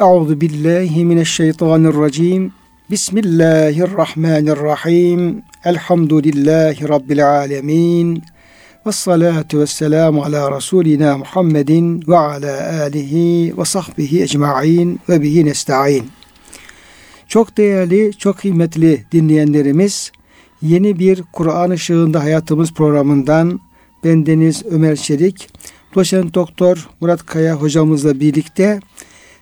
Euzu billahi mineşşeytanirracim. Bismillahirrahmanirrahim. Elhamdülillahi rabbil alamin. Ve salatu ve ala Resulina Muhammedin ve ala alihi ve sahbihi ecma'in ve bihi nesta'in. Çok değerli, çok kıymetli dinleyenlerimiz, yeni bir Kur'an ışığında hayatımız programından bendeniz Ömer Çelik, doçent doktor Murat Kaya hocamızla birlikte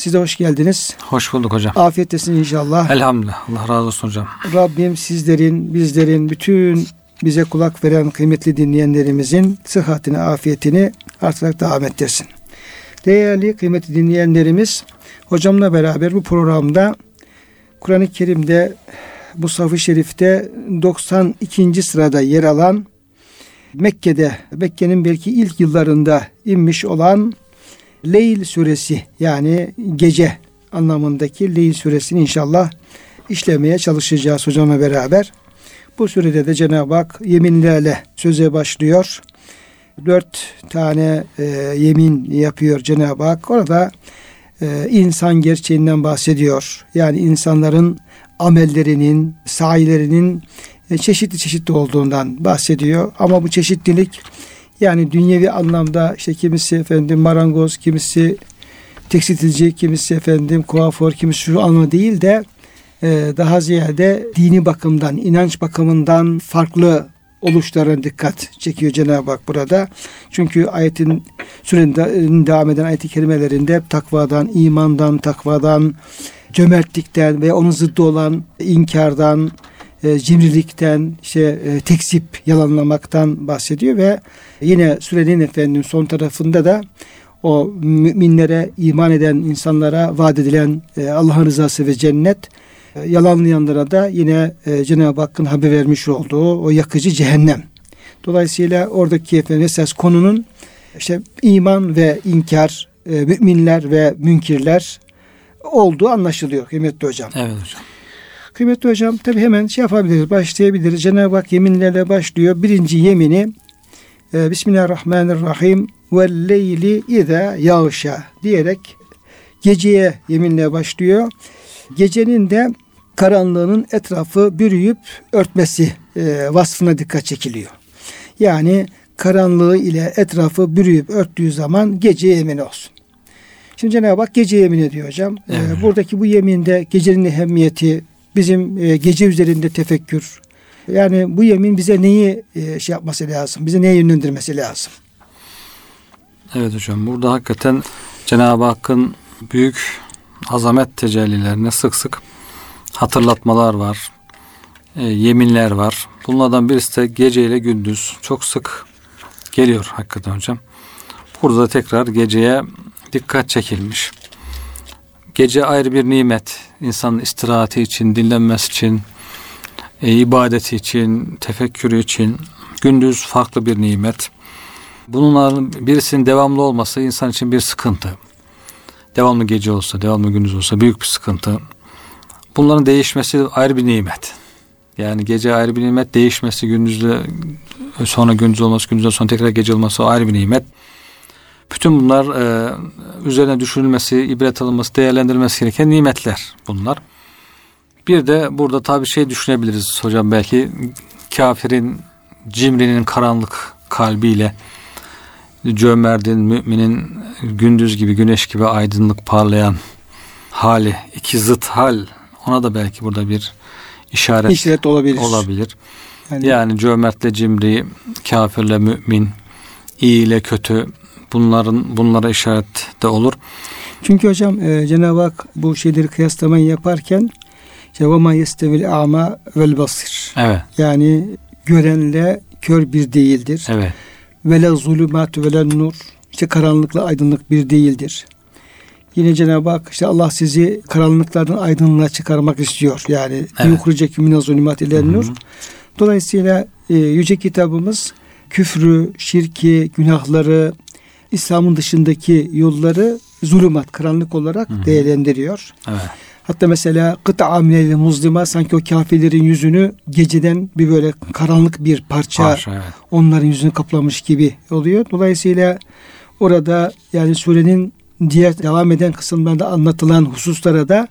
size hoş geldiniz. Hoş bulduk hocam. Afiyettesin inşallah. Elhamdülillah. Allah razı olsun hocam. Rabbim sizlerin, bizlerin, bütün bize kulak veren kıymetli dinleyenlerimizin sıhhatini, afiyetini artarak devam ettirsin. Değerli kıymetli dinleyenlerimiz, hocamla beraber bu programda Kur'an-ı Kerim'de bu safı şerifte 92. sırada yer alan Mekke'de, Mekke'nin belki ilk yıllarında inmiş olan Leyl suresi yani gece anlamındaki Leyl suresini inşallah işlemeye çalışacağız hocamla beraber. Bu sürede de Cenab-ı Hak yeminlerle söze başlıyor. Dört tane e, yemin yapıyor Cenab-ı Hak. Orada e, insan gerçeğinden bahsediyor. Yani insanların amellerinin, sahilerinin e, çeşitli çeşitli olduğundan bahsediyor. Ama bu çeşitlilik yani dünyevi anlamda işte kimisi efendim marangoz, kimisi tekstilci, kimisi efendim kuaför, kimisi şu anlamda değil de e, daha ziyade dini bakımdan, inanç bakımından farklı oluşlara dikkat çekiyor Cenab-ı Hak burada. Çünkü ayetin sürenin devam eden ayet-i kerimelerinde takvadan, imandan, takvadan, cömertlikten ve onun zıddı olan inkardan, e, cimrilikten, işte e, tekzip, yalanlamaktan bahsediyor ve yine sürenin efendim son tarafında da o müminlere, iman eden insanlara vaat edilen e, Allah'ın rızası ve cennet, e, yalanlayanlara da yine e, Cenab-ı Hakk'ın haber vermiş olduğu o yakıcı cehennem. Dolayısıyla oradaki efendim esas konunun işte iman ve inkar, e, müminler ve münkirler olduğu anlaşılıyor kıymetli hocam. Evet hocam. Kıymetli hocam tabi hemen şey yapabiliriz, başlayabiliriz. Cenab-ı Hak yeminlerle başlıyor. Birinci yemini e, Bismillahirrahmanirrahim ve leyli iza yağşa diyerek geceye yeminle başlıyor. Gecenin de karanlığının etrafı bürüyüp örtmesi e, vasfına dikkat çekiliyor. Yani karanlığı ile etrafı bürüyüp örttüğü zaman gece yemin olsun. Şimdi Cenab-ı Hak gece yemin ediyor hocam. E, evet. Ee, buradaki bu yeminde gecenin ehemmiyeti, bizim e, gece üzerinde tefekkür. Yani bu yemin bize neyi e, şey yapması lazım? Bize neye yönlendirmesi lazım? Evet hocam burada hakikaten Cenab-ı Hakk'ın büyük azamet tecellilerine sık sık hatırlatmalar var. E, yeminler var. Bunlardan birisi de gece ile gündüz çok sık geliyor hakikaten hocam. Burada da tekrar geceye dikkat çekilmiş. Gece ayrı bir nimet. İnsanın istirahati için, dinlenmesi için, e, ibadeti için, tefekkürü için. Gündüz farklı bir nimet. Bunların birisinin devamlı olması insan için bir sıkıntı. Devamlı gece olsa, devamlı gündüz olsa büyük bir sıkıntı. Bunların değişmesi ayrı bir nimet. Yani gece ayrı bir nimet, değişmesi gündüzde sonra gündüz olması, gündüzden sonra tekrar gece olması ayrı bir nimet. Bütün bunlar e, üzerine düşünülmesi, ibret alınması, değerlendirilmesi gereken nimetler bunlar. Bir de burada tabi şey düşünebiliriz hocam belki kafirin, cimrinin karanlık kalbiyle cömertin, müminin gündüz gibi, güneş gibi aydınlık parlayan hali, iki zıt hal ona da belki burada bir işaret, işaret olabilir. olabilir. Yani, yani cömertle cimri, kafirle mümin, iyi ile kötü bunların bunlara işaret de olur. Çünkü hocam e, Cenab-ı Hak bu şeyleri kıyaslamayı yaparken işte ve ma yestevil ama vel basir. Evet. Yani görenle kör bir değildir. Evet. Ve la zulümat ve la nur. İşte karanlıkla aydınlık bir değildir. Yine Cenab-ı Hak işte Allah sizi karanlıklardan aydınlığa çıkarmak istiyor. Yani evet. yukuracak mine zulümat ile nur. Dolayısıyla e, yüce kitabımız küfrü, şirki, günahları, İslam'ın dışındaki yolları zulümat, karanlık olarak Hı-hı. değerlendiriyor. Evet. Hatta mesela kıta amileli muzlima sanki o kafirlerin yüzünü geceden bir böyle karanlık bir parça, Parça, evet. onların yüzünü kaplamış gibi oluyor. Dolayısıyla orada yani surenin diğer devam eden kısımlarında anlatılan hususlara da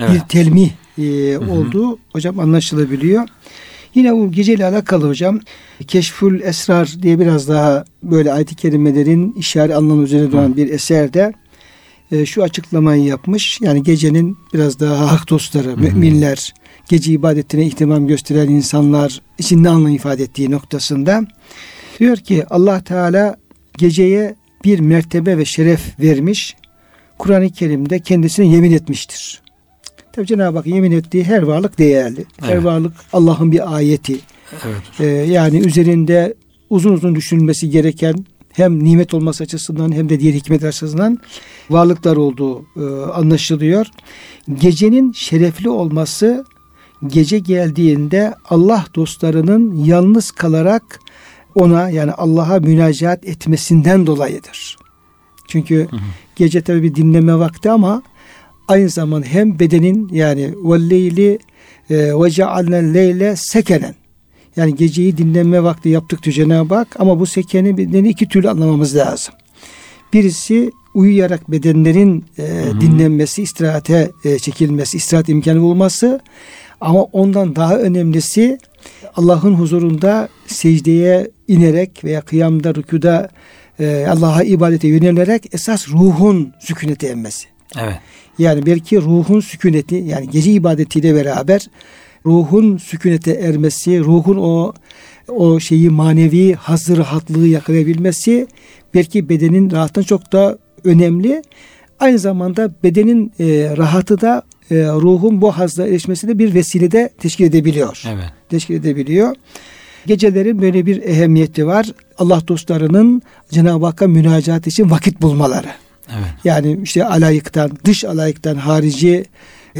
Evet. bir telmih e, olduğu hocam anlaşılabiliyor. Yine bu geceyle alakalı hocam Keşfül Esrar diye biraz daha böyle ayet-i kerimelerin işaret anlamı üzerine duran bir eserde e, şu açıklamayı yapmış. Yani gecenin biraz daha hak dostları, müminler, gece ibadetine ihtimam gösteren insanlar için ne anlam ifade ettiği noktasında diyor ki Allah Teala geceye bir mertebe ve şeref vermiş. Kur'an-ı Kerim'de kendisine yemin etmiştir. Tabi Cenab-ı Hak yemin ettiği her varlık değerli. Her Evet. varlık Allah'ın bir ayeti. Evet. Ee, yani üzerinde uzun uzun düşünülmesi gereken hem nimet olması açısından hem de diğer hikmet açısından varlıklar olduğu e, anlaşılıyor. Gecenin şerefli olması gece geldiğinde Allah dostlarının yalnız kalarak ona yani Allah'a münacaat etmesinden dolayıdır. Çünkü gece tabi bir dinleme vakti ama aynı zamanda hem bedenin yani velleyli e, ve cealnel leyle sekenen yani geceyi dinlenme vakti yaptık diyor Cenab-ı Hak ama bu sekeni bedeni iki türlü anlamamız lazım. Birisi uyuyarak bedenlerin e, dinlenmesi, istirahate e, çekilmesi, istirahat imkanı bulması ama ondan daha önemlisi Allah'ın huzurunda secdeye inerek veya kıyamda, rükuda e, Allah'a ibadete yönelerek esas ruhun sükunete emmesi. Evet. Yani belki ruhun sükuneti yani gece ibadetiyle beraber ruhun sükunete ermesi, ruhun o o şeyi manevi hazır rahatlığı yakalayabilmesi belki bedenin rahatına çok da önemli. Aynı zamanda bedenin e, rahatı da e, ruhun bu hazla erişmesine bir vesilede teşkil edebiliyor. Evet. Teşkil edebiliyor. Gecelerin böyle bir ehemmiyeti var. Allah dostlarının Cenab-ı Hakk'a münacat için vakit bulmaları. Evet. Yani işte alayıktan, dış alayıktan, harici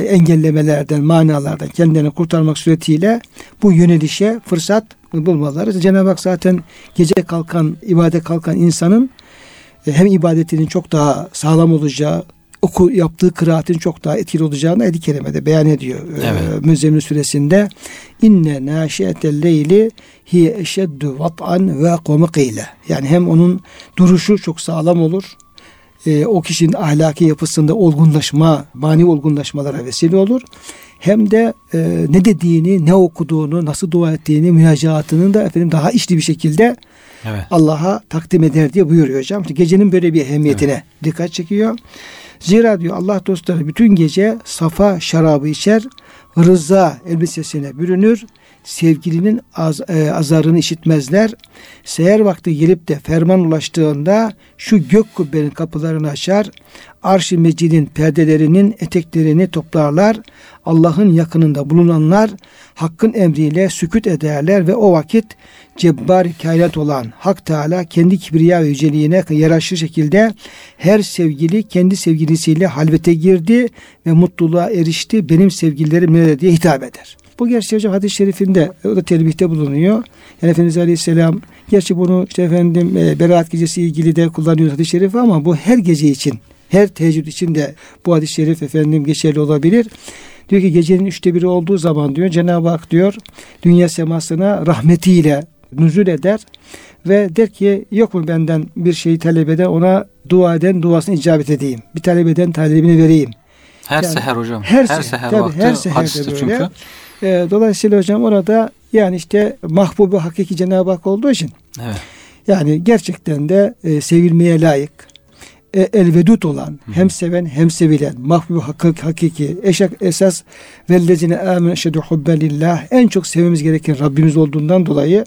engellemelerden, manalardan kendilerini kurtarmak suretiyle bu yönelişe fırsat bulmaları. Cenab-ı Hak zaten gece kalkan, ibade kalkan insanın e, hem ibadetinin çok daha sağlam olacağı, oku yaptığı kıraatin çok daha etkili olacağını ayet-i kerimede beyan ediyor. E, Evet. Müzzemmil suresinde inne naşiyetel leyli hiye eşeddu vat'an ve komikile. Yani hem onun duruşu çok sağlam olur e, o kişinin ahlaki yapısında olgunlaşma, mani olgunlaşmalara vesile olur. Hem de e, ne dediğini, ne okuduğunu, nasıl dua ettiğini, münacatının da efendim daha içli bir şekilde Evet. Allah'a takdim eder diye buyuruyor hocam. İşte gecenin böyle bir ehemmiyetine dikkat çekiyor. Zira diyor Allah dostları bütün gece safa şarabı içer, rıza elbisesine bürünür, sevgilinin az, e, azarını işitmezler. Seher vakti gelip de ferman ulaştığında şu gök kubbenin kapılarını açar, arş-ı mecidin perdelerinin eteklerini toplarlar. Allah'ın yakınında bulunanlar hakkın emriyle sükut ederler ve o vakit cebbar kainat olan Hak Teala kendi kibriya ve yüceliğine yaraşır şekilde her sevgili kendi sevgilisiyle halvete girdi ve mutluluğa erişti. Benim sevgililerim nerede diye hitap eder. Bu gerçi hocam hadis-i şerifinde o da telbihte bulunuyor. Yani Efendimiz Aleyhisselam gerçi bunu işte efendim e, Berat gecesi ilgili de kullanıyor hadis-i şerifi ama bu her gece için her teheccüd için de bu hadis-i şerif efendim geçerli olabilir. Diyor ki gecenin üçte biri olduğu zaman diyor Cenab-ı Hak diyor dünya semasına rahmetiyle nüzul eder ve der ki yok mu benden bir şeyi talep eden ona dua eden duasını icabet edeyim. Bir talep eden talebini vereyim. Her Yani seher hocam. her Her, seher, seher tabii, vakti her seherde hadiste böyle. çünkü. E, dolayısıyla hocam orada yani işte mahbubu hakiki Cenab-ı Hak olduğu için Evet. yani gerçekten de e, sevilmeye layık e, elvedut olan hem seven hem sevilen mahbubu hakik, hakiki eşek esas vellezine amen eşhedü hubben lillah en çok sevmemiz gereken Rabbimiz olduğundan dolayı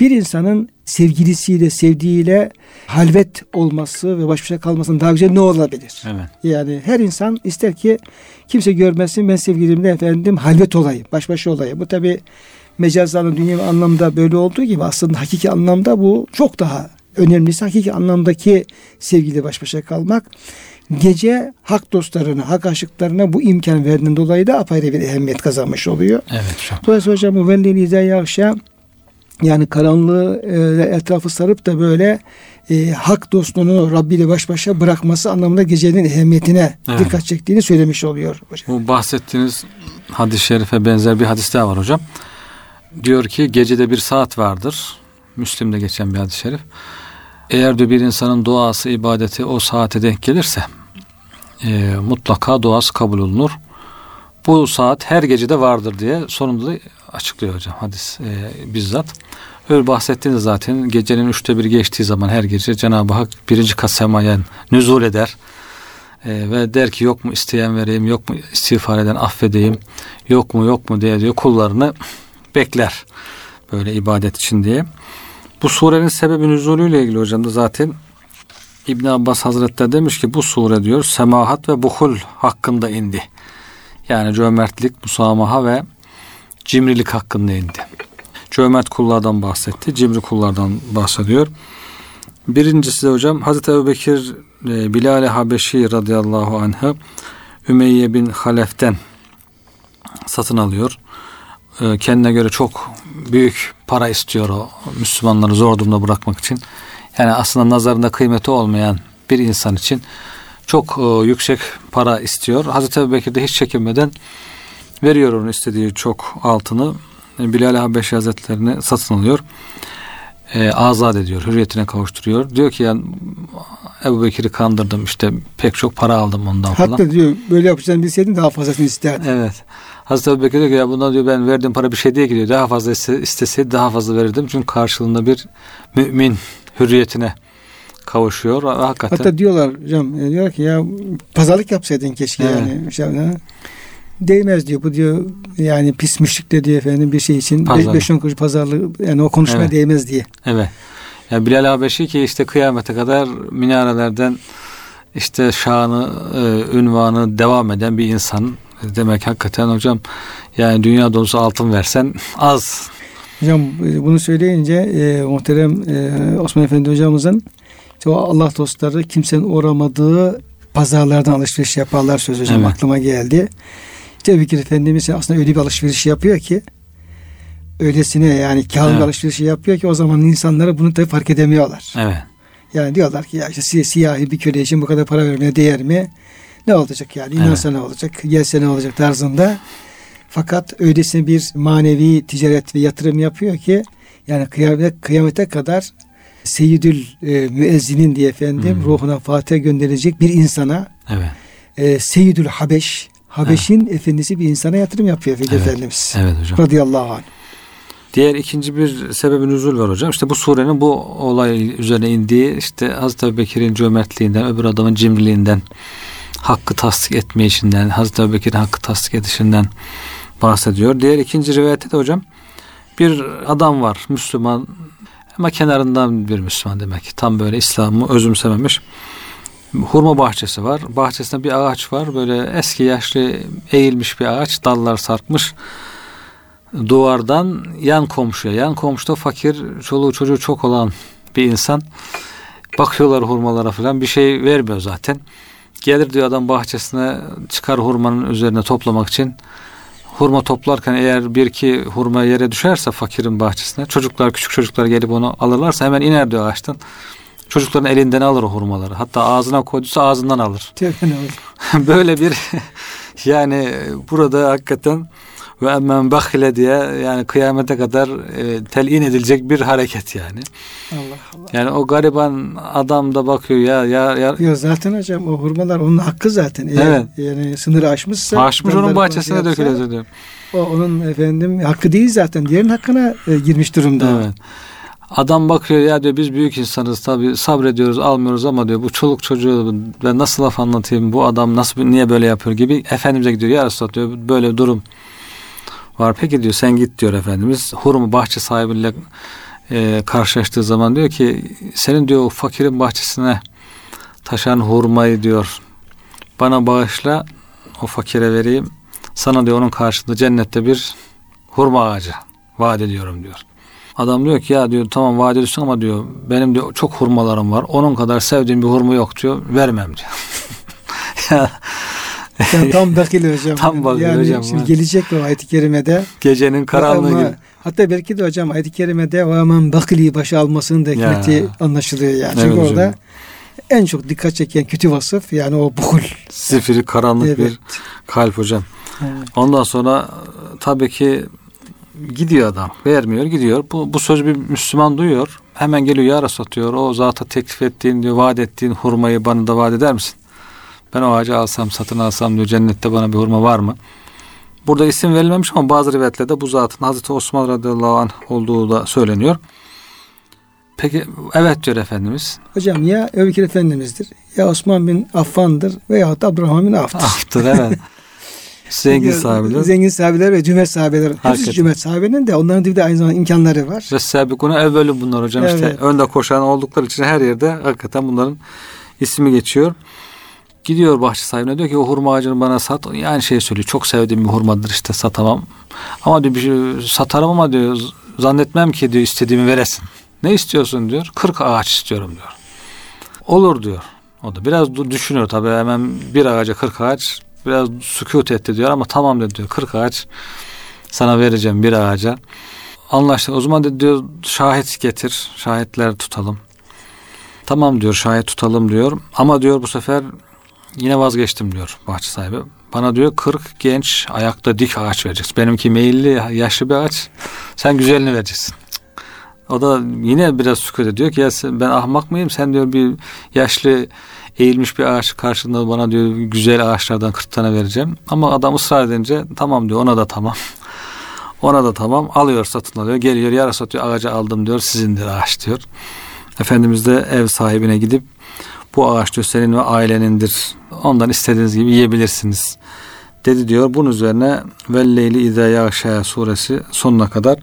bir insanın sevgilisiyle sevdiğiyle halvet olması ve baş başa kalmasının daha güzel ne olabilir? Evet. Yani her insan ister ki kimse görmesin ben sevgilimle efendim halvet olayım, baş başa olayım. Bu tabi mecazlarla dünya anlamda böyle olduğu gibi aslında hakiki anlamda bu çok daha önemlisi hakiki anlamdaki sevgiyle baş başa kalmak. gece hak dostlarına, hak aşıklarına bu imkan verdiğinden dolayı da apayrı bir ehemmiyet kazanmış oluyor. Evet hocam. Dolayısıyla hocam bu velli izâ yakşa yani karanlığı e, etrafı sarıp da böyle e, hak dostluğunu Rabbi ile baş başa bırakması anlamında gecenin ehemmiyetine Evet. dikkat çektiğini söylemiş oluyor hocam. Bu bahsettiğiniz hadis-i şerife benzer bir hadis daha var hocam. Diyor ki gecede bir saat vardır. Müslim'de geçen bir hadis-i şerif. Eğer de bir insanın duası, ibadeti o saate denk gelirse e, mutlaka duası kabul olunur. Bu saat her gecede vardır diye sonunda da açıklıyor hocam hadis e, bizzat. Öyle bahsettiğiniz zaten gecenin üçte bir geçtiği zaman her gece Cenab-ı Hak birinci kat semaya nüzul eder. E, ve der ki yok mu isteyen vereyim, yok mu istiğfar eden affedeyim, yok mu yok mu diye diyor kullarını bekler. Böyle ibadet için diye. Bu surenin sebebi nüzulüyle ilgili hocam da zaten İbn Abbas Hazretleri demiş ki bu sure diyor semahat ve buhul hakkında indi. Yani cömertlik, musamaha ve cimrilik hakkında indi. Cömert kullardan bahsetti, cimri kullardan bahsediyor. Birincisi de hocam Hazreti Ebubekir e, Bilal-i Habeşi radıyallahu anh'ı Ümeyye bin Halef'ten satın alıyor. E, kendine göre çok büyük para istiyor o Müslümanları zor durumda bırakmak için. Yani aslında nazarında kıymeti olmayan bir insan için çok e, yüksek para istiyor. Hazreti Ebubekir de hiç çekinmeden veriyor onun istediği çok altını. E, Bilal Habeşi Hazretlerini satın alıyor. E, azat ediyor, hürriyetine kavuşturuyor. Diyor ki yani Ebu Bekir'i kandırdım işte pek çok para aldım ondan falan. Hatta diyor böyle yapacağını bilseydin daha fazlasını isterdim. Evet. Hazreti Ebu Bekir diyor ki ya bundan diyor ben verdiğim para bir şey değil ki diyor. Daha fazla iste- isteseydi daha fazla verirdim. Çünkü karşılığında bir mümin hürriyetine kavuşuyor. Hakikaten. Hatta diyorlar hocam e, diyor ki ya pazarlık yapsaydın keşke Evet. yani. Şey. Değmez diyor bu diyor yani pis müşrik de diyor efendim bir şey için Pazarlık. 5-10 kuruş pazarlık yani o konuşmaya Evet. değmez diye. Evet. Ya Bilal Habeşi ki işte kıyamete kadar minarelerden işte şanı, e, ünvanı devam eden bir insan. Demek hakikaten hocam yani dünya dolusu altın versen az. Hocam e, bunu söyleyince e, muhterem e, Osman Efendi hocamızın işte Allah dostları kimsenin uğramadığı pazarlardan alışveriş yaparlar söz hocam Evet. aklıma geldi. İşte Bekir Efendimiz aslında öyle bir alışveriş yapıyor ki öylesine yani kâr Evet. alışverişi yapıyor ki o zaman insanları bunu tabii fark edemiyorlar. Evet. Yani diyorlar ki ya işte si- siyahi bir köle için bu kadar para vermeye değer mi? Ne olacak yani? İnansa ne olacak? Gelse ne olacak tarzında. Fakat öylesine bir manevi ticaret ve yatırım yapıyor ki yani kıyamet, kıyamete kadar Seyyidül e, Müezzinin diye efendim Hmm. ruhuna Fatiha gönderecek bir insana Evet. e, Seyyidül Habeş Habeş'in efendisi bir insana yatırım yapıyor Efendi Evet. Efendimiz. Evet hocam. Radıyallahu anh. Diğer ikinci bir sebebi nüzul var hocam. İşte bu surenin bu olay üzerine indiği işte Hazreti Ebubekir'in cömertliğinden, öbür adamın cimriliğinden, hakkı tasdik etmeyişinden, Hazreti Ebubekir'in hakkı tasdik edişinden bahsediyor. Diğer ikinci rivayette de hocam bir adam var Müslüman ama kenarından bir Müslüman demek ki. Tam böyle İslam'ı özümsememiş. Hurma bahçesi var. Bahçesinde bir ağaç var. Böyle eski yaşlı eğilmiş bir ağaç. Dallar sarkmış duvardan yan komşuya. Yan komşuda fakir, çoluğu çocuğu çok olan bir insan. Bakıyorlar hurmalara falan bir şey vermiyor zaten. Gelir diyor adam bahçesine çıkar hurmanın üzerine toplamak için. Hurma toplarken eğer bir iki hurma yere düşerse fakirin bahçesine çocuklar küçük çocuklar gelip onu alırlarsa hemen iner diyor ağaçtan. Çocukların elinden alır o hurmaları. Hatta ağzına koyduysa ağzından alır. Böyle bir yani burada hakikaten ve emmen bakhile diye yani kıyamete kadar e, telin edilecek bir hareket yani. Allah Allah. Yani o gariban adam da bakıyor ya ya, ya Ya zaten hocam o hurmalar onun hakkı zaten. Eğer Evet. yani sınırı aşmışsa açmış onun bahçesine şey dökülüyor. diyor. O onun efendim hakkı değil zaten. Diğerinin hakkına e, girmiş durumda. Evet. Adam bakıyor ya diyor biz büyük insanız tabi sabrediyoruz almıyoruz ama diyor bu çoluk çocuğu ben nasıl laf anlatayım bu adam nasıl niye böyle yapıyor gibi Efendimiz'e gidiyor ya Resulallah diyor böyle durum var peki diyor sen git diyor Efendimiz hurma bahçe sahibiyle e, karşılaştığı zaman diyor ki senin diyor fakirin bahçesine taşan hurmayı diyor bana bağışla o fakire vereyim sana diyor onun karşılığında cennette bir hurma ağacı vaat ediyorum diyor. Adam diyor ki ya diyor tamam vaat ediyorsun ama diyor benim diyor çok hurmalarım var. Onun kadar sevdiğim bir hurma yok diyor. Vermem diyor. Yani tam bakil hocam. Tam bakil yani hocam. Şimdi gelecek o ayet-i kerimede. Gecenin karanlığı Ama, gibi. hatta belki de hocam ayet-i kerimede o hemen bakili başa almasının da hikmeti Ya. anlaşılıyor yani. Evet Çünkü hocam. orada en çok dikkat çeken kötü vasıf yani o bukul. Zifiri karanlık Evet. bir kalp hocam. Evet. Ondan sonra tabii ki gidiyor adam. Vermiyor gidiyor. Bu, bu sözü bir Müslüman duyuyor. Hemen geliyor ya diyor. O zata teklif ettiğin diyor vaat ettiğin hurmayı bana da vaat eder misin? Ben o ağacı alsam satın alsam diyor cennette bana bir hurma var mı? Burada isim verilmemiş ama bazı rivayetlerde bu zatın Hazreti Osman radıyallahu anh olduğu da söyleniyor. Peki evet diyor Efendimiz. Hocam ya Ebu Bekir Efendimiz'dir ya Osman bin Affan'dır veyahut da Abdurrahman bin Avf'tır. Aftır evet. Zengin sahibiler. Zengin sahabeler ve cömert sahabeler. Hepsi Hakikaten. cömert sahabenin de onların bir de aynı zamanda imkanları var. Ve sebikuna evvelü bunlar hocam. İşte Evet. önde koşan oldukları için her yerde hakikaten bunların ismi geçiyor. Gidiyor bahçe sahibine diyor ki o hurma ağacını bana sat. Yani şey söylüyor. Çok sevdiğim bir hurmadır işte satamam. Ama diyor bir şey satarım ama diyor zannetmem ki diyor istediğimi veresin. Ne istiyorsun diyor. 40 ağaç istiyorum diyor. Olur diyor. O da biraz düşünüyor tabii hemen bir ağaca 40 ağaç biraz sükut etti diyor ama tamam dedi diyor 40 ağaç sana vereceğim bir ağaca. Anlaştık. O zaman dedi diyor şahit getir. Şahitler tutalım. Tamam diyor şahit tutalım diyor. Ama diyor bu sefer yine vazgeçtim diyor bahçe sahibi. Bana diyor 40 genç ayakta dik ağaç vereceksin. Benimki meyilli yaşlı bir ağaç. Sen güzelini vereceksin. O da yine biraz sükut ediyor ki ya ben ahmak mıyım? Sen diyor bir yaşlı eğilmiş bir ağaç karşında bana diyor güzel ağaçlardan 40 tane vereceğim. Ama adam ısrar edince tamam diyor ona da tamam. Ona da tamam alıyor satın alıyor geliyor yarı satıyor ağacı aldım diyor sizindir ağaç diyor. Efendimiz de ev sahibine gidip bu ağaç diyor senin ve ailenindir. Ondan istediğiniz gibi yiyebilirsiniz. Dedi diyor. Bunun üzerine Velleyli İzâ Yağşâ suresi sonuna kadar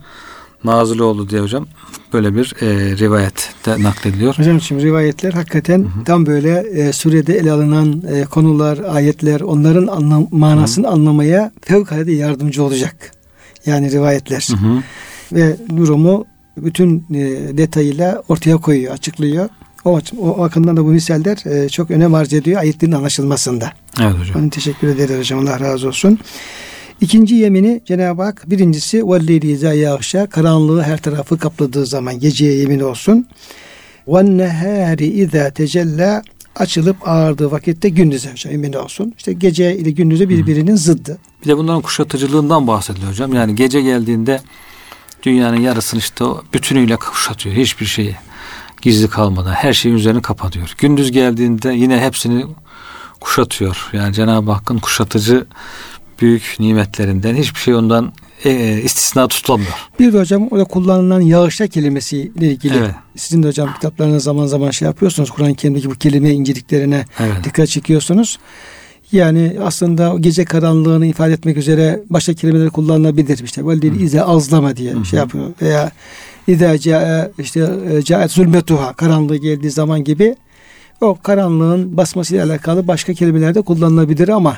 nazil oldu diye hocam. Böyle bir e, rivayet de naklediliyor. Hocam şimdi rivayetler hakikaten tam böyle e, surede ele alınan e, konular, ayetler onların anlam, manasını anlamaya fevkalade yardımcı olacak. Yani rivayetler. Hı hı. Ve durumu bütün e, detayıyla ortaya koyuyor, açıklıyor. O, o bakımdan da bu misaller e, çok önem arz ediyor ayetlerin anlaşılmasında. Evet hocam. Onun teşekkür ederiz hocam. Allah razı olsun. İkinci yemini Cenab-ı Hak birincisi velleyli izâ yağşa karanlığı her tarafı kapladığı zaman geceye yemin olsun. Nehâri izâ tecella açılıp ağardığı vakitte gündüze hocam yemin olsun. İşte gece ile gündüze birbirinin zıddı. Bir de bunların kuşatıcılığından bahsediliyor hocam. Yani gece geldiğinde dünyanın yarısını işte bütünüyle kuşatıyor. Hiçbir şeyi gizli kalmadan her şeyin üzerini kapatıyor. Gündüz geldiğinde yine hepsini kuşatıyor. Yani Cenab-ı Hakk'ın kuşatıcı büyük nimetlerinden hiçbir şey ondan e, istisna tutulamıyor. Bir de hocam orada kullanılan yağışa kelimesiyle ilgili. Evet. Sizin de hocam kitaplarınızda zaman zaman şey yapıyorsunuz. Kur'an-ı Kerim'deki bu kelime inceliklerine Evet. dikkat çekiyorsunuz. Yani aslında o gece karanlığını ifade etmek üzere başka kelimeler kullanılabilir. İşte velil ize azlama diye şey yapıyor. Veya Cae işte e, caet zulmetuha karanlığı geldiği zaman gibi. O karanlığın basmasıyla alakalı başka kelimeler de kullanılabilir ama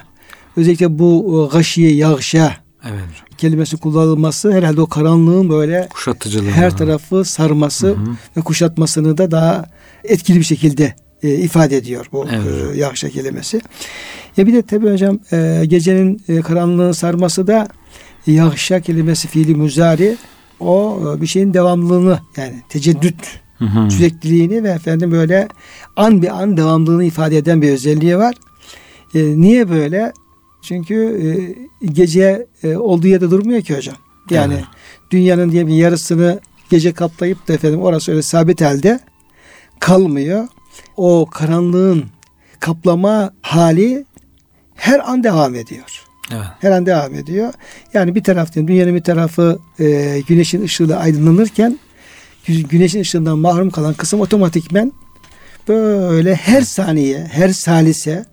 özellikle bu e, gâşiye yağşa Evet. kelimesi kullanılması herhalde o karanlığın böyle Kuşatıcılığı. her tarafı sarması ve kuşatmasını da daha etkili bir şekilde e, ifade ediyor bu Evet. e, yağışa kelimesi. Ya bir de tabii hocam e, gecenin e, karanlığını sarması da yağışa kelimesi fiili müzari o e, bir şeyin devamlılığını yani teceddüt Hı hı. sürekliliğini ve efendim böyle an bir an devamlılığını ifade eden bir özelliği var. E, niye böyle? Çünkü e, gece e, olduğu yerde durmuyor ki hocam. Yani Evet. dünyanın diye bir yarısını gece kaplayıp da efendim orası öyle sabit halde kalmıyor. O karanlığın kaplama hali her an devam ediyor. Evet. Her an devam ediyor. Yani bir taraftan dünyanın bir tarafı e, güneşin ışığıyla aydınlanırken gü- güneşin ışığından mahrum kalan kısım otomatikmen böyle her saniye, her salise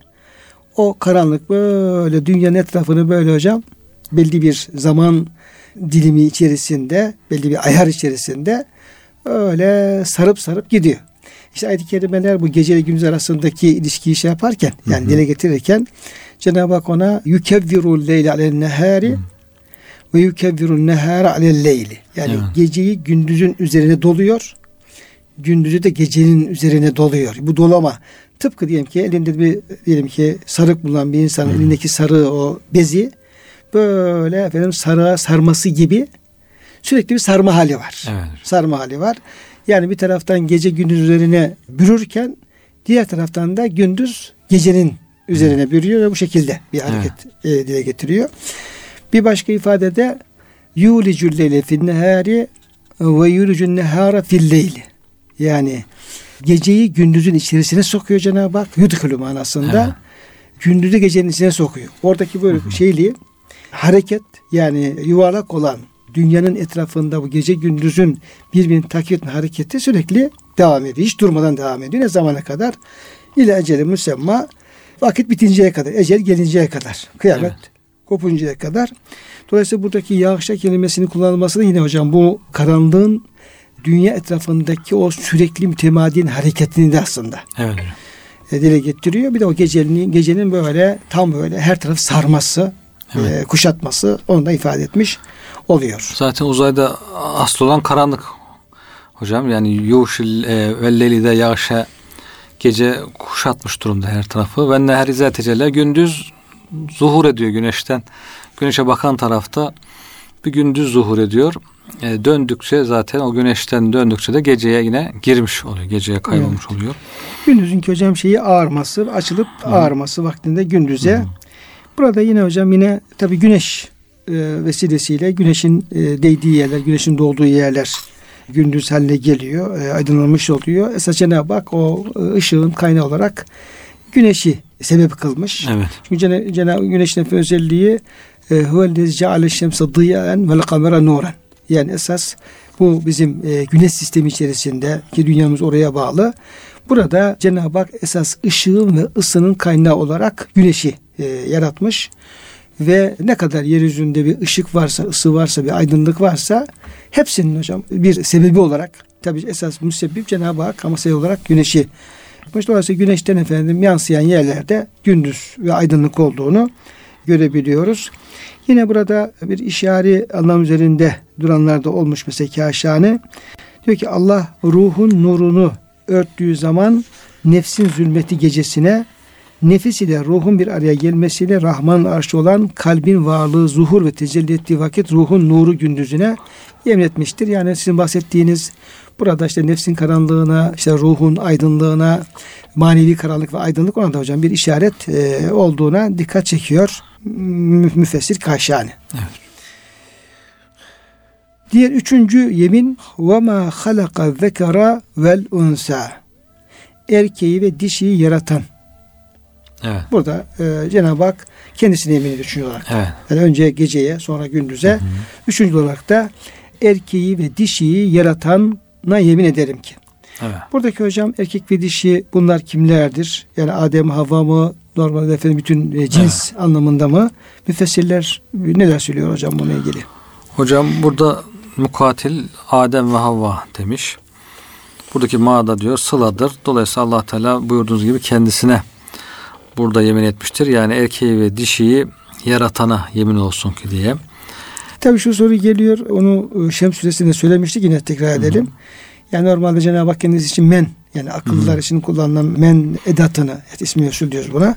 o karanlık böyle dünyanın etrafını böyle hocam belli bir zaman dilimi içerisinde, belli bir ayar içerisinde öyle sarıp sarıp gidiyor. İşte ayet-i kerimeler bu gece ile gündüz arasındaki ilişkiyi şey yaparken yani dile getirirken Cenab-ı Hak ona yukevvirul leyle alen nehari ve yukevvirun nehara alel leyli. Yani Evet. geceyi gündüzün üzerine doluyor. Gündüzü de gecenin üzerine doluyor. Bu dolama Tıpkı diyelim ki elinde bir diyelim ki sarık bulunan bir insanın hmm. elindeki sarığı o bezi böyle efendim sarığa sarması gibi sürekli bir sarma hali var. Evet. Sarma hali var. Yani bir taraftan gece gündüz üzerine bürürken diğer taraftan da gündüz gecenin üzerine bürüyor ve bu şekilde bir hareket evet. e, dile getiriyor. Bir başka ifadede yulicul leyle fin nehari ve yulicun nehara fil leyli. Yani geceyi gündüzün içerisine sokuyor Cenab-ı Hak. Yudhulu manasında. Evet. Gündüzü gecenin içine sokuyor. Oradaki böyle hı hı. şeyli hareket yani yuvarlak olan dünyanın etrafında bu gece gündüzün birbirini takip etme hareketi sürekli devam ediyor. Hiç durmadan devam ediyor. Ne zamana kadar? İle eceli müsemma vakit bitinceye kadar, ecel gelinceye kadar, kıyamet evet. kopuncaya kadar. Dolayısıyla buradaki yağışa kelimesini kullanılması da yine hocam bu karanlığın dünya etrafındaki o sürekli mütemadiyen hareketini de aslında. Evet. E, dile getiriyor. Bir de o gecenin, gecenin böyle tam böyle her tarafı sarması, evet. e, kuşatması onu da ifade etmiş oluyor. Zaten uzayda asıl olan karanlık hocam. Yani yuşil e, velleli yağışa gece kuşatmış durumda her tarafı. Ve nehrize tecelle gündüz zuhur ediyor güneşten. Güneşe bakan tarafta bir gündüz zuhur ediyor. E, döndükçe zaten o güneşten döndükçe de geceye yine girmiş oluyor. Geceye kaybolmuş evet. oluyor. Gündüzün hocam şeyi ağarması, açılıp Hı. ağarması vaktinde gündüze. Hı. Burada yine hocam yine tabi güneş vesilesiyle güneşin e, değdiği yerler, güneşin doğduğu yerler gündüz haline geliyor, e, aydınlanmış oluyor. Esas Cenab-ı Hak o e, ışığın kaynağı olarak güneşi sebep kılmış. Evet. Çünkü Cenab-ı Cenab Güneşin özelliği e, huvellezi ceale şemse dıyaen vel kamera nuren. Yani esas bu bizim e, güneş sistemi içerisinde ki dünyamız oraya bağlı. Burada Cenab-ı Hak esas ışığın ve ısının kaynağı olarak güneşi e, yaratmış ve ne kadar yeryüzünde bir ışık varsa, ısı varsa, bir aydınlık varsa hepsinin hocam bir sebebi olarak tabi esas müsebbip Cenab-ı Hak ama sebep olarak güneşi yapmış. Dolayısıyla güneşten efendim yansıyan yerlerde gündüz ve aydınlık olduğunu görebiliyoruz. Yine burada bir işari anlam üzerinde duranlar da olmuş mesela kaşane. Diyor ki Allah ruhun nurunu örttüğü zaman nefsin zulmeti gecesine nefis ile ruhun bir araya gelmesiyle Rahman arşı olan kalbin varlığı zuhur ve tecelli ettiği vakit ruhun nuru gündüzüne yemin etmiştir. Yani sizin bahsettiğiniz burada işte nefsin karanlığına, işte ruhun aydınlığına, manevi karanlık ve aydınlık ona da hocam bir işaret e, olduğuna dikkat çekiyor müfessir Kaşani. Evet. Diğer üçüncü yemin ve ma halaka zekara vel unsa erkeği ve dişiyi yaratan Evet. Burada e, Cenab-ı Hak kendisine yemin düşünüyor olarak. Evet. Yani önce geceye sonra gündüze. Hı hı. Üçüncü olarak da erkeği ve dişiyi yaratana yemin ederim ki. Evet. Buradaki hocam erkek ve dişi bunlar kimlerdir? Yani Adem, Havva mı? Normalde efendim bütün e, cins evet. anlamında mı? Müfessirler neler söylüyor hocam bununla ilgili? Hocam burada mukatil Adem ve Havva demiş. Buradaki ma'da diyor sıladır. Dolayısıyla Allah Teala buyurduğunuz gibi kendisine burada yemin etmiştir. Yani erkeği ve dişiyi yaratana yemin olsun ki diye. Tabii şu soru geliyor. Onu e, Şems suresinde söylemiştik yine tekrar edelim. Hı hı. Yani normalde Cenab-ı Hak kendisi için men yani akıllılar hı hı. için kullanılan men edatını ismi usul diyoruz buna.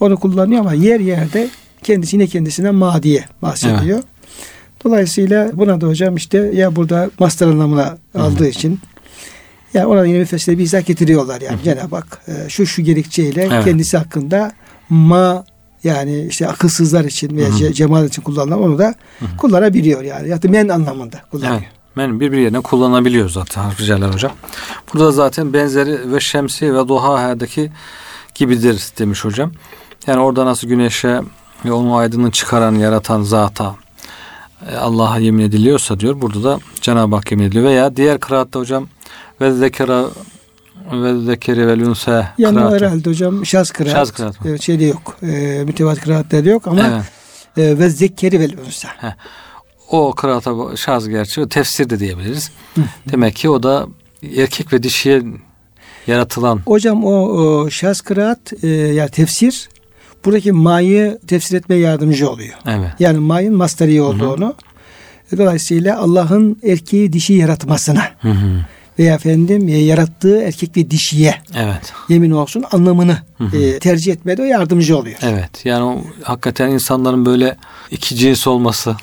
Onu kullanıyor ama yer yerde kendisi yine kendisine ma diye bahsediyor. Evet. Dolayısıyla buna da hocam işte ya burada master anlamına aldığı hı hı. için yani ona yine müfessirleri bir izah getiriyorlar yani. Cenab-ı Hak e, şu şu gerekçeyle evet. kendisi hakkında ma yani işte akılsızlar için veya Hı-hı. cemaat için kullanılan onu da Hı-hı. kullanabiliyor yani. Ya da men anlamında kullanıyor. Evet. Men birbiri yerine kullanabiliyor zaten harficeler hocam. Burada zaten benzeri ve şemsi ve duha'daki gibidir demiş hocam. Yani orada nasıl güneşe ve onun aydınını çıkaran, yaratan zata e, Allah'a yemin ediliyorsa diyor. Burada da Cenab-ı Hak yemin ediliyor. Veya diğer kıraatta hocam ve zekera ve zekeri ve lünse Yani kıraatı. herhalde hocam şaz kıraat. Şaz kıraat. Evet, şeyde yok. E, mütevat kıraatlerde yok ama evet. e, ve zekeri ve lünse. O kıraata şaz gerçi tefsir de diyebiliriz. Hı. Demek ki o da erkek ve dişiye yaratılan. Hocam o, o şaz kıraat e, yani tefsir buradaki mayı tefsir etmeye yardımcı oluyor. Evet. Yani mayın masteri olduğunu. Hı hı. Dolayısıyla Allah'ın erkeği dişi yaratmasına. Hı hı veya efendim e, yarattığı erkek ve dişiye Evet. yemin olsun anlamını Hı hı. e, tercih etmede o yardımcı oluyor. Evet. Yani o, hakikaten insanların böyle iki cins olması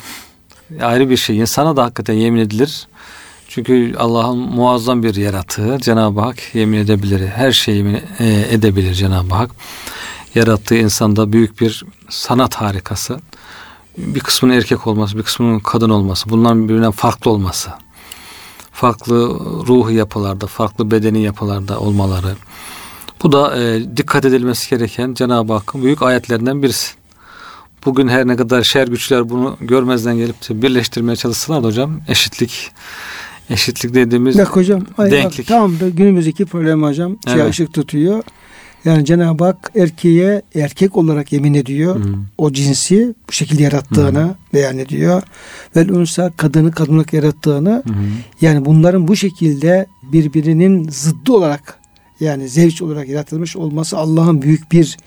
ayrı bir şey. İnsana da hakikaten yemin edilir. Çünkü Allah'ın muazzam bir yaratığı Cenab-ı Hak yemin edebilir. Her şeyi yemin e, edebilir Cenab-ı Hak. Yarattığı insanda büyük bir sanat harikası. Bir kısmının erkek olması, bir kısmının kadın olması. Bunların birbirinden farklı olması. Farklı ruhu yapılarda, farklı bedeni yapılarda olmaları. Bu da e, dikkat edilmesi gereken Cenab-ı Hakk'ın büyük ayetlerinden birisi. Bugün her ne kadar şer güçler bunu görmezden gelip de birleştirmeye çalışsalar da hocam eşitlik eşitlik dediğimiz Bak hocam ay, Denklik. Bak, tam da günümüzdeki problem hocam. Şey Evet. ışık tutuyor. Yani Cenab-ı Hak erkeğe erkek olarak yemin ediyor. Hı. O cinsi bu şekilde yarattığını beyan ediyor. Ve unsa kadını kadın olarak yarattığını hı. yani bunların bu şekilde birbirinin zıddı olarak yani zevç olarak yaratılmış olması Allah'ın büyük bir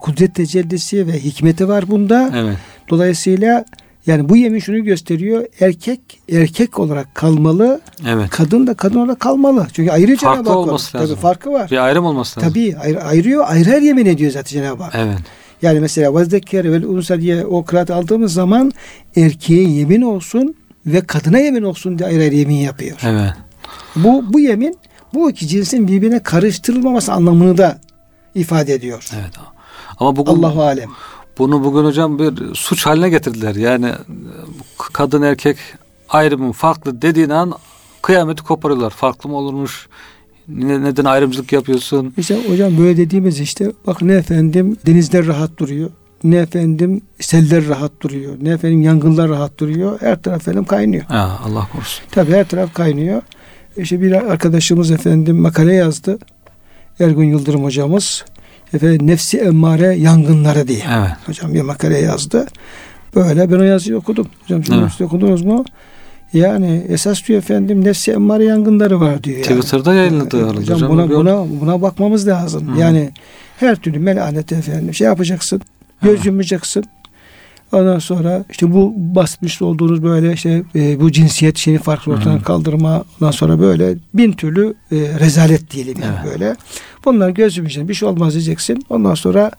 kudret tecellisi ve hikmeti var bunda. Evet. Dolayısıyla yani bu yemin şunu gösteriyor. Erkek erkek olarak kalmalı. Evet. Kadın da kadın olarak kalmalı. Çünkü ayrı Farklı Cenab-ı Hak var. olması lazım. Tabii farkı var. Bir ayrım olması lazım. Tabii ayrı, ayırıyor. Ayrı her yemin ediyor zaten Cenab-ı Hak. Evet. Yani mesela vazdekkere vel unsa diye o kıraat aldığımız zaman erkeğe yemin olsun ve kadına yemin olsun diye ayrı ayrı yemin yapıyor. Evet. Bu, bu yemin bu iki cinsin birbirine karıştırılmaması anlamını da ifade ediyor. Evet. Ama bugün Allahu alem. Bunu bugün hocam bir suç haline getirdiler. Yani kadın erkek ayrımı farklı dediğin an kıyameti koparıyorlar. Farklı mı olurmuş? Ne- Neden ayrımcılık yapıyorsun? İşte hocam böyle dediğimiz işte bak ne efendim denizler rahat duruyor. Ne efendim seller rahat duruyor. Ne efendim yangınlar rahat duruyor. Her taraf efendim kaynıyor. Ha, Allah korusun. Tabii her taraf kaynıyor. İşte bir arkadaşımız efendim makale yazdı. Ergun Yıldırım hocamız. Efendim nefsi emmare yangınları diye. Evet. Hocam bir makale yazdı. Böyle ben o yazıyı okudum. Hocam şunu Evet. okudunuz mu? Yani esas diyor efendim nefsi emmare yangınları var diyor. Yani. Twitter'da yayınladı herhalde Hocam, hocam. buna, buna, buna bakmamız lazım. Hı. Yani her türlü melanet efendim şey yapacaksın. Göz yumacaksın. Ondan sonra işte bu bahsetmiş olduğunuz böyle işte e, bu cinsiyet şeyi farklı ortadan Hı. kaldırma ondan sonra böyle bin türlü e, rezalet diyelim yani Evet. böyle. Bunlar göz yumacaksın bir şey olmaz diyeceksin. Ondan sonra